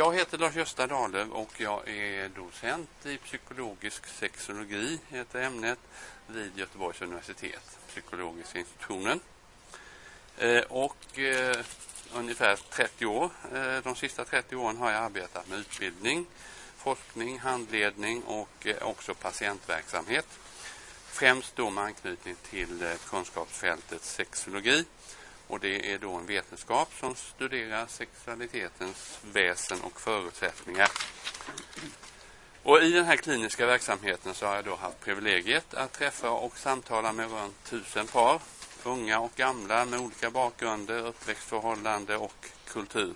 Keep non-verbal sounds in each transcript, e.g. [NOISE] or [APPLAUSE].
jag heter Lars-Gösta Dahlöf och jag är docent i psykologisk sexologi, heter ämnet, vid Göteborgs universitet, psykologiska institutionen. Eh, och eh, ungefär 30 år, eh, de sista 30 åren har jag arbetat med utbildning, forskning, handledning och eh, också patientverksamhet. Främst då med anknytning till eh, kunskapsfältet sexologi och det är då en vetenskap som studerar sexualitetens väsen och förutsättningar. Och I den här kliniska verksamheten så har jag då haft privilegiet att träffa och samtala med runt tusen par, unga och gamla med olika bakgrunder, uppväxtförhållande och kultur.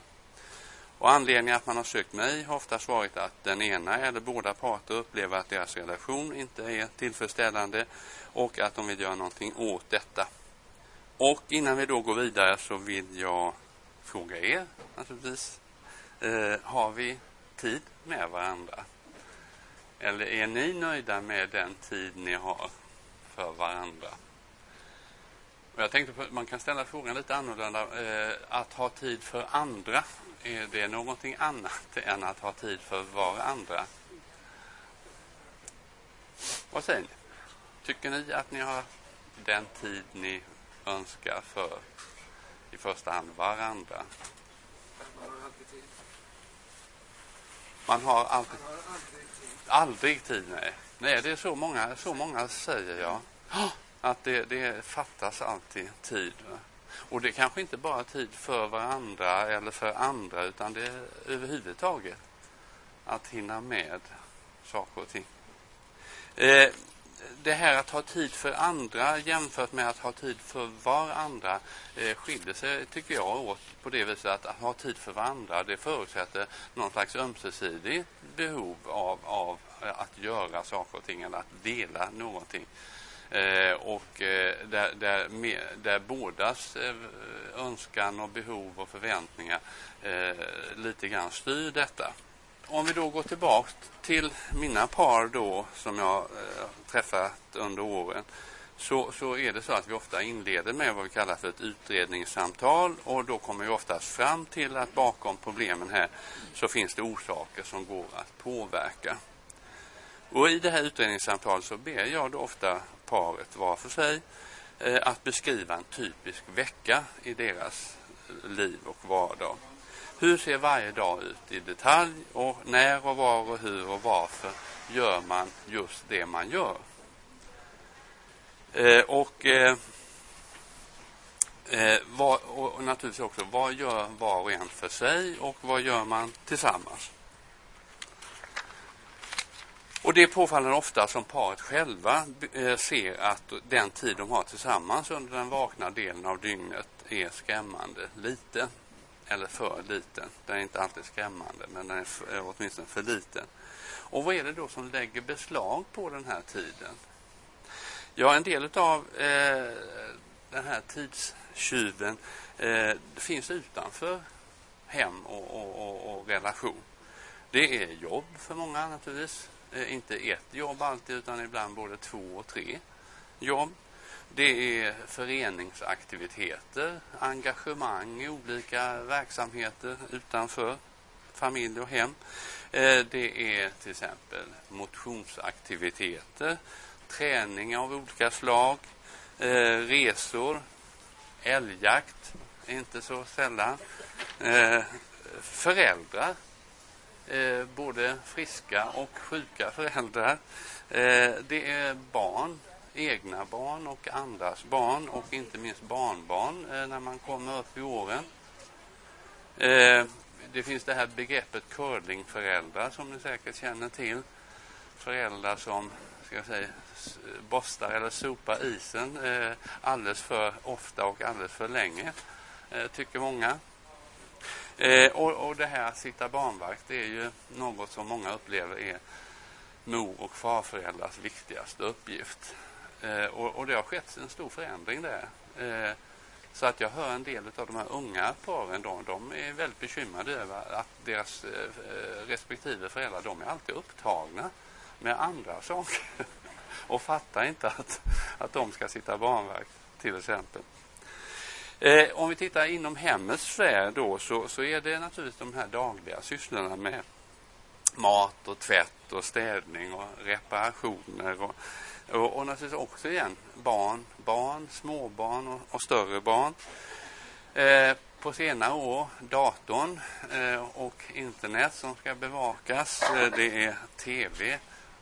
Och anledningen att man har sökt mig har oftast varit att den ena eller båda parter upplever att deras relation inte är tillfredsställande och att de vill göra någonting åt detta. Och innan vi då går vidare så vill jag fråga er naturligtvis. Eh, har vi tid med varandra? Eller är ni nöjda med den tid ni har för varandra? Och jag tänkte på, man kan ställa frågan lite annorlunda. Eh, att ha tid för andra, är det någonting annat än att ha tid för varandra? Vad säger ni? Tycker ni att ni har den tid ni önskar för i första hand varandra. Man har alltid tid. Man har aldrig tid. aldrig tid, nej. Nej, det är så många, så många säger jag. Att det, det fattas alltid tid. Och det är kanske inte bara tid för varandra eller för andra, utan det är överhuvudtaget att hinna med saker och ting. Eh, det här att ha tid för andra jämfört med att ha tid för varandra eh, skiljer sig, tycker jag, åt på det viset att, att ha tid för varandra det förutsätter någon slags ömsesidigt behov av, av eh, att göra saker och ting eller att dela någonting. Eh, och eh, där, där, med, där bådas eh, önskan och behov och förväntningar eh, lite grann styr detta om vi då går tillbaka till mina par då som jag eh, träffat under åren så, så är det så att vi ofta inleder med vad vi kallar för ett utredningssamtal och då kommer vi oftast fram till att bakom problemen här så finns det orsaker som går att påverka. Och I det här utredningssamtalet så ber jag då ofta paret var för sig eh, att beskriva en typisk vecka i deras eh, liv och vardag. Hur ser varje dag ut i detalj och när och var och hur och varför gör man just det man gör? Eh, och, eh, eh var, och naturligtvis också, vad gör var och en för sig och vad gör man tillsammans? Och Det är påfallande ofta som paret själva eh, ser att den tid de har tillsammans under den vakna delen av dygnet är skrämmande liten eller för liten. Den är inte alltid skrämmande, men den är för, åtminstone för liten. Och vad är det då som lägger beslag på den här tiden? Ja, en del av eh, den här tidstjuven eh, finns utanför hem och, och, och, och, relation. Det är jobb för många naturligtvis. Eh, inte ett jobb alltid, utan ibland både två och tre jobb. Det är föreningsaktiviteter, engagemang i olika verksamheter utanför familj och hem. Eh, det är till exempel motionsaktiviteter, träning av olika slag, eh, resor, älgjakt, inte så sällan. Eh, föräldrar, både friska och sjuka föräldrar. Det är barn egna barn och andras barn och inte minst barnbarn eh, när man kommer upp i åren. Eh, det finns det här begreppet curlingföräldrar som ni säkert känner till. Föräldrar som ska jag säga, borstar eller sopar isen eh, alldeles för ofta och alldeles för länge, eh, tycker många. Eh, och, och det här att sitta barnvakt det är ju något som många upplever är mor och farföräldrars viktigaste uppgift. Eh, och, och, det har skett en stor förändring där. Eh, så att jag hör en del av de här unga paren, de, de är väldigt bekymrade över att deras eh, eh respektive föräldrar, de är alltid upptagna med andra saker [LAUGHS] och fattar inte att, att de ska sitta barnvakt till exempel. Eh, om vi tittar inom hemmets sfär då så, så är det naturligtvis de här dagliga sysslorna med mat och tvätt och städning och reparationer och, och, och naturligtvis också igen barn, barn, småbarn och, och större barn. Eh, på senare år datorn eh, och internet som ska bevakas. Eh, det är tv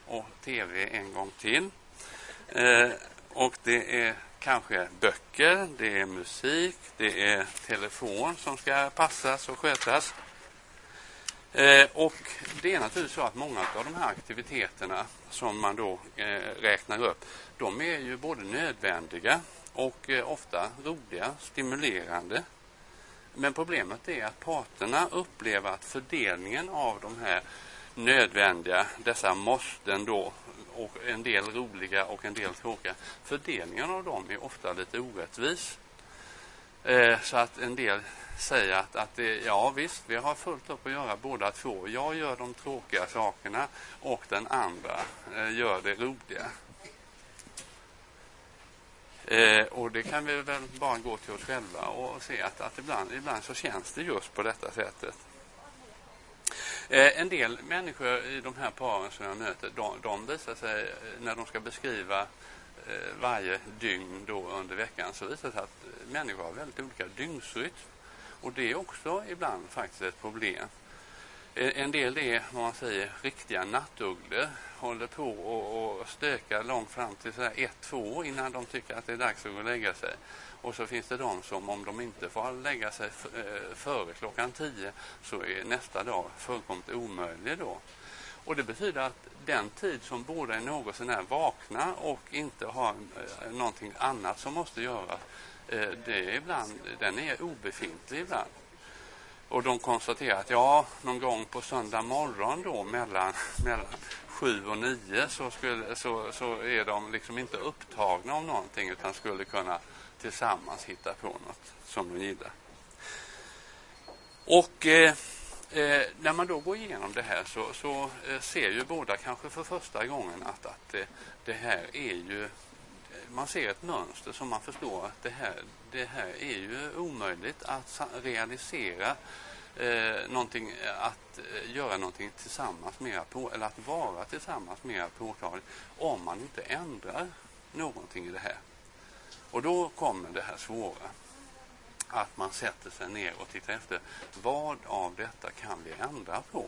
och tv en gång till. Eh, och det är kanske böcker, det är musik, det är telefon som ska passas och skötas. Eh, och det är naturligtvis så att många av de här aktiviteterna som man då eh, räknar upp, de är ju både nödvändiga och eh, ofta roliga, stimulerande. Men problemet är att parterna upplever att fördelningen av de här nödvändiga, dessa måsten då, och en del roliga och en del tråkiga, fördelningen av dem är ofta lite orättvis. Eh, så att en del säga att, att det, ja visst, vi har fullt upp att göra båda två. Jag gör de tråkiga sakerna och den andra eh, gör det roliga. Eh, och det kan vi väl bara gå till oss själva och se att, att ibland, ibland så känns det just på detta sättet. Eh, en del människor i de här paren som jag möter, de, de visar sig eh, när de ska beskriva eh, varje dygn då under veckan så visar det sig att människor har väldigt olika dygnsrytm. Och det är också ibland faktiskt ett problem. Eh, en del är vad man säger riktiga nattugglor. Håller på och, och stökar långt fram till så ett, två år innan de tycker att det är dags att gå och lägga sig. Och så finns det de som om de inte får lägga sig eh, före klockan tio så är nästa dag fullkomligt omöjlig då. Och det betyder att den tid som båda är något sånär vakna och inte har eh, någonting annat som måste göras, Eh, det är ibland, den är obefintlig ibland. Och de konstaterar att ja, någon gång på söndag morgon då mellan, mellan sju och nio så, skulle, så, så är de liksom inte upptagna av någonting utan skulle kunna tillsammans hitta på något som de gillar. Och eh, eh, när man då går igenom det här så, så eh, ser ju båda kanske för första gången att, att eh, det här är ju man ser ett mönster som man förstår att det här, det här är ju omöjligt att realisera eh, någonting, eh, att eh, göra någonting tillsammans mera på, eller att vara tillsammans mera påtagligt om man inte ändrar någonting i det här. Och då kommer det här svåra. Att man sätter sig ner och tittar efter vad av detta kan vi ändra på?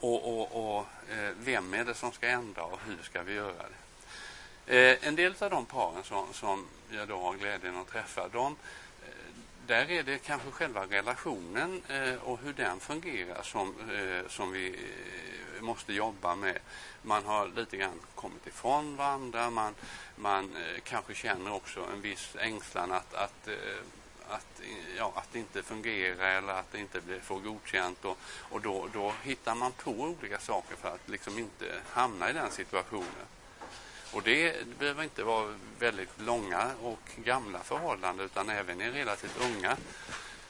Och, och, och eh, vem är det som ska ändra och hur ska vi göra det? Eh, en del av de paren som, som jag då har glädjen att träffa, de, eh, där är det kanske själva relationen eh, och hur den fungerar som, eh, som vi eh, måste jobba med. Man har lite grann kommit ifrån varandra, man, man eh, kanske känner också en viss ängslan att, att eh, att, ja, att det inte fungerar eller att det inte blir, får godkänt. Och, och då, då hittar man på olika saker för att liksom inte hamna i den situationen. Och det behöver inte vara väldigt långa och gamla förhållanden utan även i relativt unga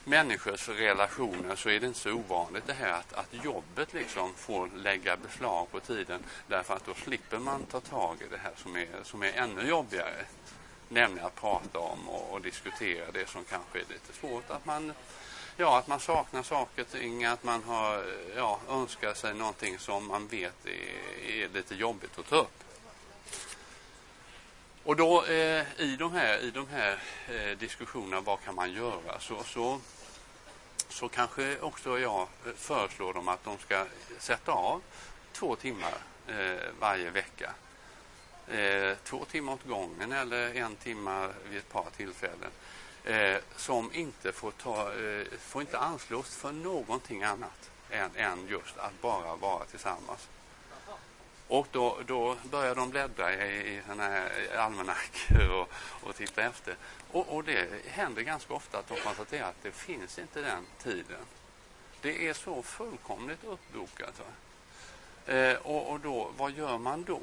människors relationer så är det inte så ovanligt det här att, att jobbet liksom får lägga beslag på tiden därför att då slipper man ta tag i det här som är, som är ännu jobbigare. Nämligen att prata om och, och diskutera det som kanske är lite svårt. Att man, ja, att man saknar saker och ting, att man har, ja, önskar sig någonting som man vet är, är lite jobbigt att ta upp. Och då eh, i de här, i de här eh, diskussionerna, vad kan man göra? Så, så, så kanske också jag eh, föreslår dem att de ska sätta av två timmar eh, varje vecka. Eh, två timmar åt gången eller en timme vid ett par tillfällen. Eh, som inte får, ta, eh, får inte anslås för någonting annat än, än just att bara vara tillsammans. Och då, då börjar de bläddra i, i almanackor och, och titta efter. Och, och, det händer ganska ofta att de konstaterar att det finns inte den tiden. Det är så fullkomligt uppbokat. Eh, och, och då, vad gör man då?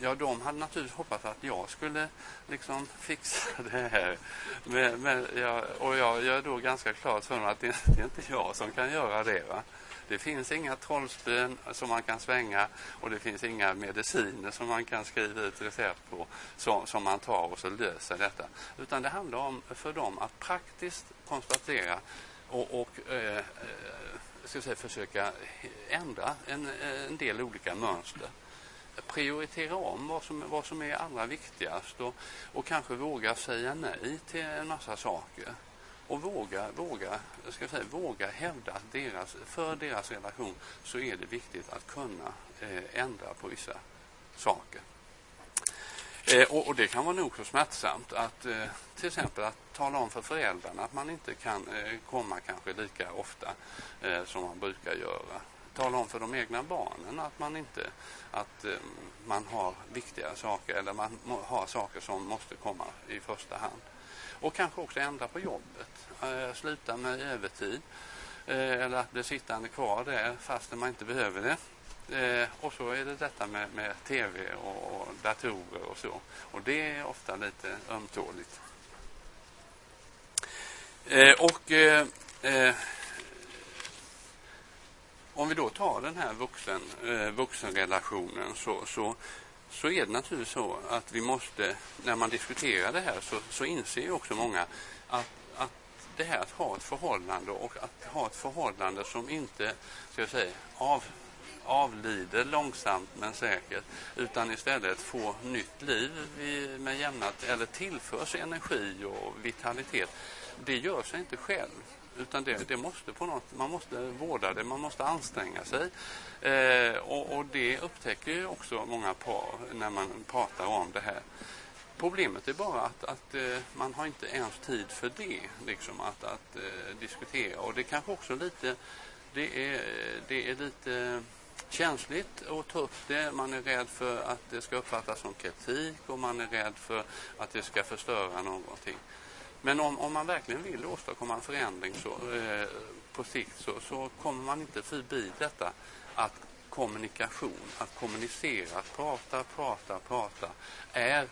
Ja, de hade naturligtvis hoppats att jag skulle liksom fixa [LAUGHS] det här. Men, men jag, och jag gör då ganska klart för dem att det, det är inte jag som kan göra det. Va? Det finns inga trollspön som man kan svänga och det finns inga mediciner som man kan skriva ut recept på som, som man tar och så löser detta. Utan det handlar om för dem att praktiskt konstatera och, och eh, eh ska säga, försöka ändra en, en del olika mönster prioritera om vad som, vad som är allra viktigast och, och kanske våga säga nej till en massa saker. Och våga, våga, ska säga, våga hävda att deras, för deras relation så är det viktigt att kunna eh, ändra på vissa saker. Eh, och, och, det kan vara nog så smärtsamt att eh, till exempel att tala om för föräldrarna att man inte kan eh, komma kanske lika ofta eh, som man brukar göra tala om för de egna barnen att man inte att eh, man har viktiga saker eller man har saker som måste komma i första hand. Och kanske också ändra på jobbet. Eh, sluta med övertid eh, eller att bli sittande kvar där fastän man inte behöver det. Eh, och så är det detta med, med tv och, och, datorer och så. Och det är ofta lite ömtåligt. Eh, och eh, eh om vi då tar den här vuxen, eh, vuxenrelationen så, så, så är det naturligtvis så att vi måste, när man diskuterar det här så, så inser ju också många att, att det här att ha ett förhållande och att ha ett förhållande som inte, ska jag säga, av, avlider långsamt men säkert utan istället får nytt liv med jämnat eller tillförs energi och vitalitet. Det gör sig inte själv. Utan det, det, måste på något, man måste vårda det, man måste anstränga sig. Eh, och, och, det upptäcker ju också många par när man pratar om det här. Problemet är bara att, att eh, man har inte ens tid för det, liksom att, att eh, diskutera. Och det kanske också lite, det är, det är lite känsligt att ta upp det. Man är rädd för att det ska uppfattas som kritik och man är rädd för att det ska förstöra någonting. Men om, om man verkligen vill åstadkomma en förändring så, eh, på sikt så, så kommer man inte förbi detta att kommunikation, att kommunicera, att prata, prata, prata är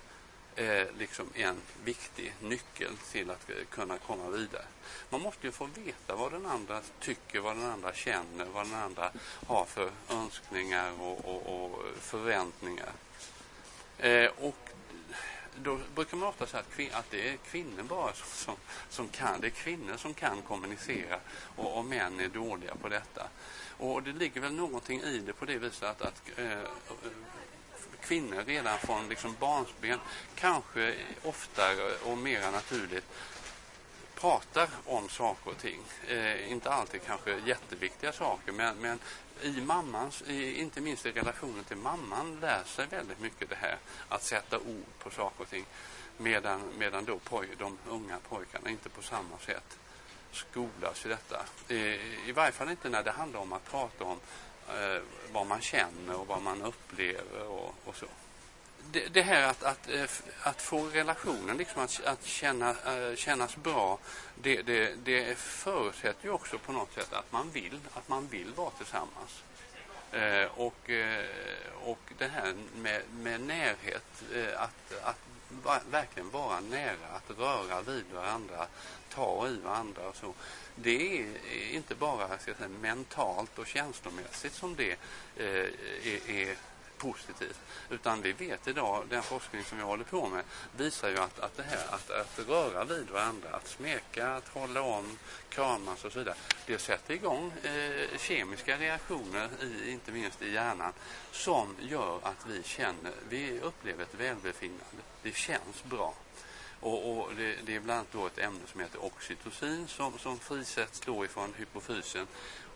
eh, liksom en viktig nyckel till att eh, kunna komma vidare. Man måste ju få veta vad den andra tycker, vad den andra känner, vad den andra har för önskningar och, och, och förväntningar. Eh, och då brukar man ofta säga att, att det är kvinnor bara som, som kan. Det är kvinnor som kan kommunicera och, och män är dåliga på detta. Och det ligger väl någonting i det på det viset att, att eh, kvinnor redan från liksom barnsben kanske oftare och mera naturligt pratar om saker och ting. Eh, inte alltid kanske jätteviktiga saker men, men i mammans, i, inte minst i relationen till mamman, lär sig väldigt mycket det här att sätta ord på saker och ting. Medan, medan då poj, de unga pojkarna inte på samma sätt skolas i detta. I, I varje fall inte när det handlar om att prata om eh, vad man känner och vad man upplever och, och så det, det, här att, att, eh, att få relationen liksom att, att känna, eh, kännas bra, det, det, det förutsätter ju också på något sätt att man vill, att man vill vara tillsammans. Eh, och, och det här med, med närhet, att, att verkligen vara nära, att röra vid varandra, ta i varandra och så. Det är inte bara ska säga, mentalt och känslomässigt som det är, är positivt. Utan vi vet idag, den forskning som jag håller på med, visar ju att, att det här att, att röra vid varandra, att smeka, att hålla om, kramas och så vidare. Det sätter igång eh, kemiska reaktioner, i, inte minst i hjärnan, som gör att vi känner, vi upplever ett välbefinnande. Det känns bra. Och, och det, det, är bland annat då ett ämne som heter oxytocin som, som frisätts då ifrån hypofysen.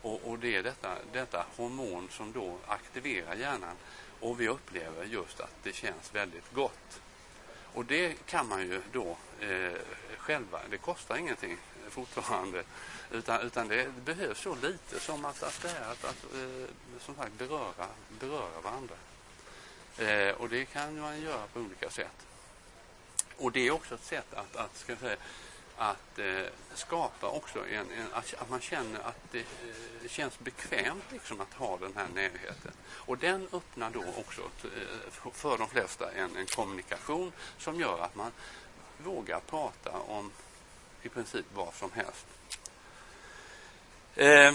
Och, och det är detta, detta hormon som då aktiverar hjärnan och vi upplever just att det känns väldigt gott. Och det kan man ju då eh, själva, det kostar ingenting fortfarande. Utan, utan det behövs så lite som att, att det är att, att eh, som sagt, beröra, beröra varandra. Eh, och det kan man göra på olika sätt. Och det är också ett sätt att, att ska säga, att eh, skapa också en, en, att man känner att det eh, känns bekvämt liksom att ha den här närheten. Och den öppnar då också eh, för de flesta en, en kommunikation som gör att man vågar prata om i princip vad som helst. Eh,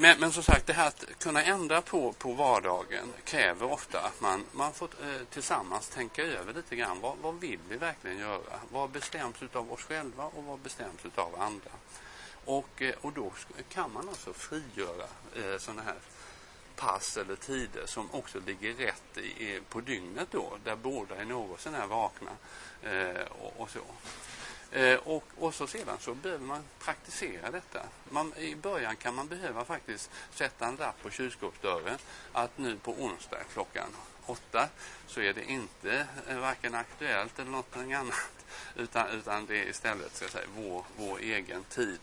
men, men som sagt, det här att kunna ändra på, på vardagen kräver ofta att man, man får eh, tillsammans tänka över lite grann. Vad, vad vill vi verkligen göra? Vad bestäms av oss själva och vad bestäms av andra? Och, eh, och då kan man alltså frigöra eh, sådana här pass eller tider som också ligger rätt i, på dygnet då, där båda är något sådär vakna eh, och, och, så. Eh, och, och, så sedan så behöver man praktisera detta. Man, I början kan man behöva faktiskt sätta en lapp på kylskåpsdörren att nu på onsdag klockan åtta så är det inte eh, varken aktuellt eller något annat utan, utan det är istället ska säga, vår, vår egen tid.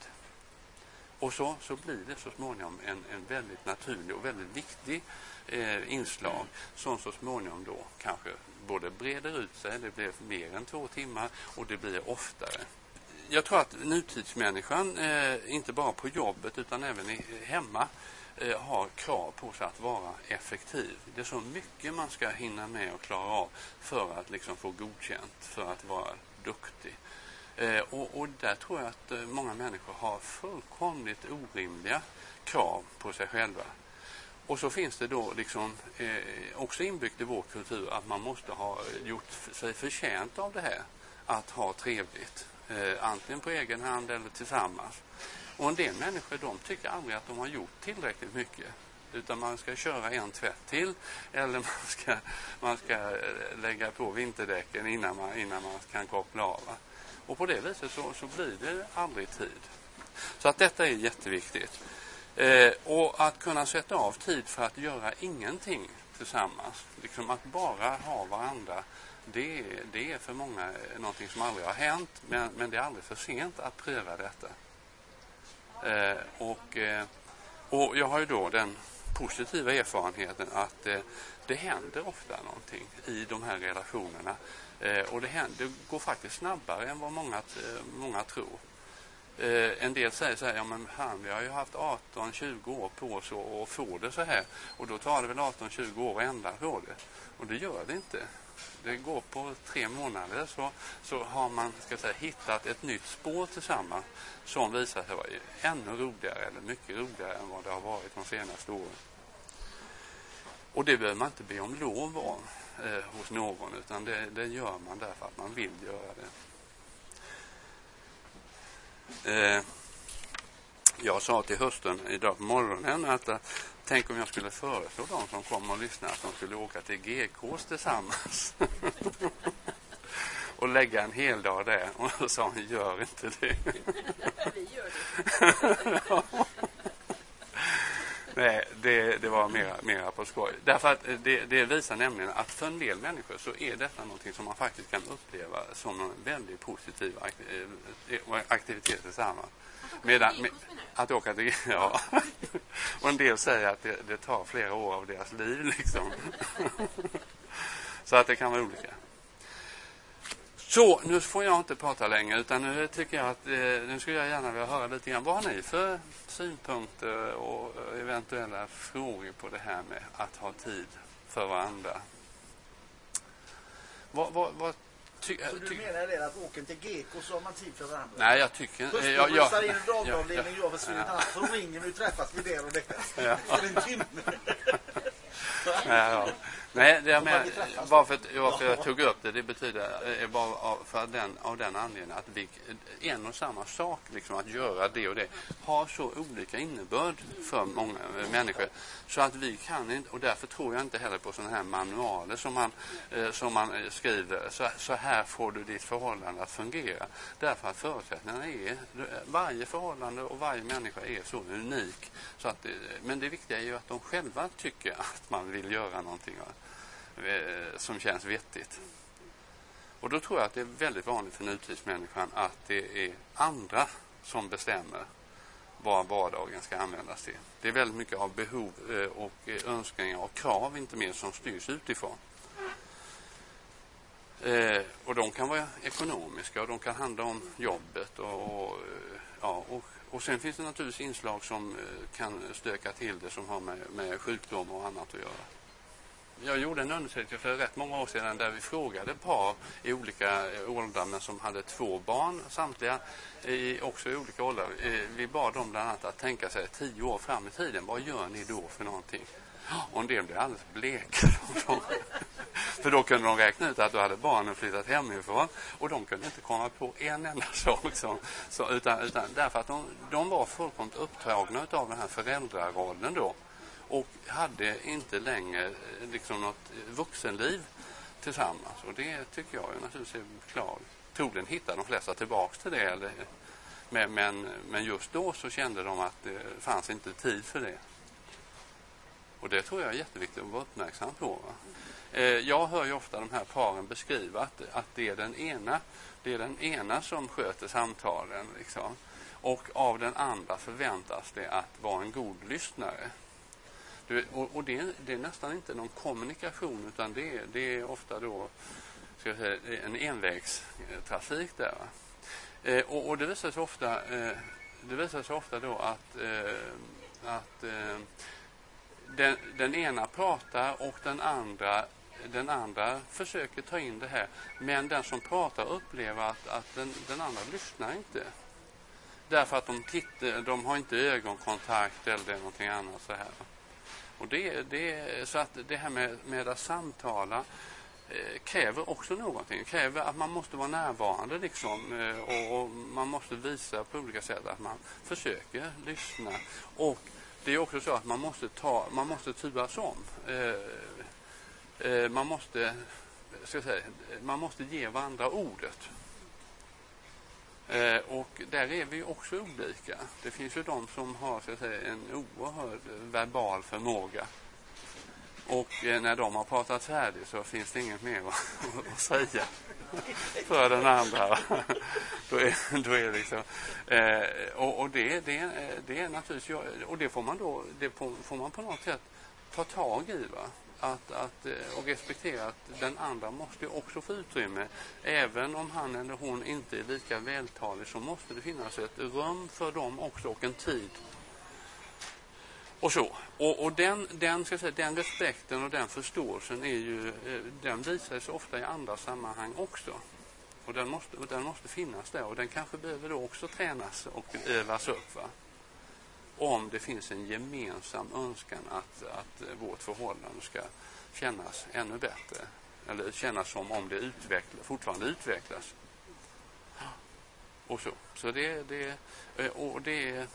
Och så, så blir det så småningom en, en väldigt naturlig och väldigt viktig eh, inslag som så småningom då kanske både breder ut sig, det blir mer än två timmar och det blir oftare. Jag tror att nutidsmänniskan, eh, inte bara på jobbet utan även i, hemma, eh, har krav på sig att vara effektiv. Det är så mycket man ska hinna med och klara av för att liksom få godkänt, för att vara duktig. Eh, och, och, där tror jag att eh, många människor har fullkomligt orimliga krav på sig själva. Och så finns det då liksom, eh, också inbyggt i vår kultur att man måste ha gjort sig förtjänt av det här. Att ha trevligt. Eh, antingen på egen hand eller tillsammans. Och en del människor de tycker aldrig att de har gjort tillräckligt mycket. Utan man ska köra en tvätt till eller [LAUGHS] man ska, man ska eh, lägga på vinterdäcken innan man, innan man kan koppla av. Och på det viset så, så blir det aldrig tid. Så att detta är jätteviktigt. Eh, och att kunna sätta av tid för att göra ingenting tillsammans, liksom att bara ha varandra, det, det är för många eh, någonting som aldrig har hänt, men, men det är aldrig för sent att pröva detta. Eh, och, eh, och jag har ju då den positiva erfarenheten att eh, det händer ofta någonting i de här relationerna. Eh, och det, händer, det går faktiskt snabbare än vad många, eh, många tror. Eh, en del säger så här, ja men han, vi har ju haft 18-20 år på oss att få det så här. Och då tar det väl 18-20 år att ändra på det. Och det gör det inte. Det går på tre månader så, så har man ska säga, hittat ett nytt spår tillsammans som visar sig vara ännu roligare eller mycket roligare än vad det har varit de senaste åren. Och det behöver man inte be om lov om eh, hos någon utan det, det gör man därför att man vill göra det. Eh, jag sa till hösten idag på morgonen att eh, tänk om jag skulle föreslå de som kommer och lyssnar att de skulle åka till GKs tillsammans. [LAUGHS] och lägga en hel dag där. Och då sa hon, gör inte det. [LAUGHS] Vi gör det. [LAUGHS] Nej, det, det var mera, mera på skoj. Därför att det, det, visar nämligen att för en del människor så är detta någonting som man faktiskt kan uppleva som en väldigt positiv eh, aktivitet tillsammans. Medan, med, att åka till [LAUGHS] ja. [LAUGHS] Och en del säger att det, det tar flera år av deras liv liksom. [LAUGHS] Så att det kan vara olika. Så, nu får jag inte prata längre utan nu tycker jag att eh, nu skulle jag gärna vilja höra lite grann. Vad har ni för synpunkter och eventuella frågor på det här med att ha tid för varandra? Vad, vad, vad ty, så du menar det att åker till GK så har man tid för varandra? Nej, jag tycker inte... Jag, jag, jag, in en dagavdelning, jag försvinner ja. så ringer vi och träffas vi där och där. Ja. För en timme. ja, ja. Nej, det jag med, varför, varför jag tog upp det, det betyder eh, bara av, för den, av den anledningen att vi, en och samma sak, liksom att göra det och det, har så olika innebörd för många människor. Så att vi kan inte, och därför tror jag inte heller på sådana här manualer som man, eh, som man eh, skriver, så, så här får du ditt förhållande att fungera. Därför att förutsättningarna är, varje förhållande och varje människa är så unik. Så att, men det viktiga är ju att de själva tycker att man vill göra någonting. Eh, Eh, som känns vettigt. Och då tror jag att det är väldigt vanligt för nutidsmänniskan att det är andra som bestämmer vad vardagen ska användas till. Det är väldigt mycket av behov eh, och eh, önskningar och krav, inte minst, som styrs utifrån. Eh, och de kan vara ekonomiska och de kan handla om jobbet. Och, och ja, och, och sen finns det naturligtvis inslag som kan stöka till det som har med, med sjukdom och annat att göra jag gjorde en undersökning för rätt många år sedan där vi frågade par i olika åldrar men som hade två barn samtliga, i, också i olika åldrar. Eh, vi bad dem bland annat att tänka sig tio år fram i tiden. Vad gör ni då för någonting? Och en del blev alldeles bleka. [LAUGHS] För då kunde de räkna ut att då hade barnen flyttat hemifrån och de kunde inte komma på en enda [LAUGHS] sak. Som, så, utan, utan därför att de, de var fullkomligt upptagna av den här föräldrarollen då och hade inte längre eh, liksom något vuxenliv tillsammans. Och det tycker jag naturligtvis är beklagligt. Troligen hittar de flesta tillbaks till det. Eller, men, men, men just då så kände de att det fanns inte tid för det. Och det tror jag är jätteviktigt att vara uppmärksam på. Va? Eh, jag hör ju ofta de här paren beskriva att, att det, är den ena, det är den ena som sköter samtalen. Liksom. Och av den andra förväntas det att vara en god lyssnare. Du, och, och det, det, är nästan inte någon kommunikation utan det, det är ofta då ska jag säga, en envägstrafik där. Eh, och, och, det visar sig ofta, eh, det visar sig ofta då att, eh, att eh, den, den, ena pratar och den andra, den andra försöker ta in det här. Men den som pratar upplever att, att den, den andra lyssnar inte. Därför att de, tittar, de har inte ögonkontakt eller någonting annat så här. Och det, det, så att det här med, med att samtala eh, kräver också någonting. kräver att man måste vara närvarande liksom, eh, och, och, man måste visa på olika sätt att man försöker lyssna. Och det är också så att man måste, ta, man måste turas om. Eh, eh man, måste, ska säga, man måste ge varandra ordet. Eh, och där är vi också olika. Det finns ju de som har så att säga, en oerhörd verbal förmåga. Och eh, när de har pratat färdigt så finns det inget mer att, [LAUGHS] att säga för den andra. då är, då är liksom, eh, och, och det, det, eh, det är naturligtvis, och det får man då, det får man på något sätt ta tag i. Va? Att, att, eh, och respektera att den andra måste också få utrymme. Även om han eller hon inte är lika vältalig så måste det finnas ett rum för dem också och en tid. Och så. Och, och den, den, ska säga, den respekten och den förståelsen är ju, eh, den visar sig ofta i andra sammanhang också. Och den måste, den måste finnas där och den kanske behöver då också tränas och övas upp. Va? Om det finns en gemensam önskan att, att vårt förhållande ska kännas ännu bättre. Eller kännas som om det utveckla, fortfarande utvecklas. Och så. Så det, det, eh, och det,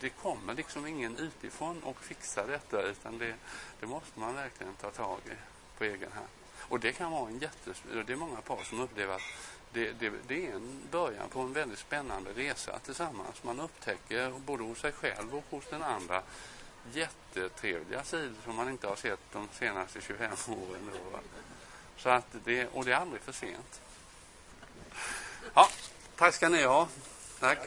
det kommer liksom ingen utifrån och fixar detta utan det, det måste man verkligen ta tag i på egen hand. Och det kan vara en jättes... Det är många par som upplever att det, det, det, är en början på en väldigt spännande resa tillsammans. Man upptäcker både hos sig själv och hos den andra jättetrevliga sidor som man inte har sett de senaste 25 åren. Då. Så att det, och det är aldrig för sent. Ja, tack ska ni ha. Tack.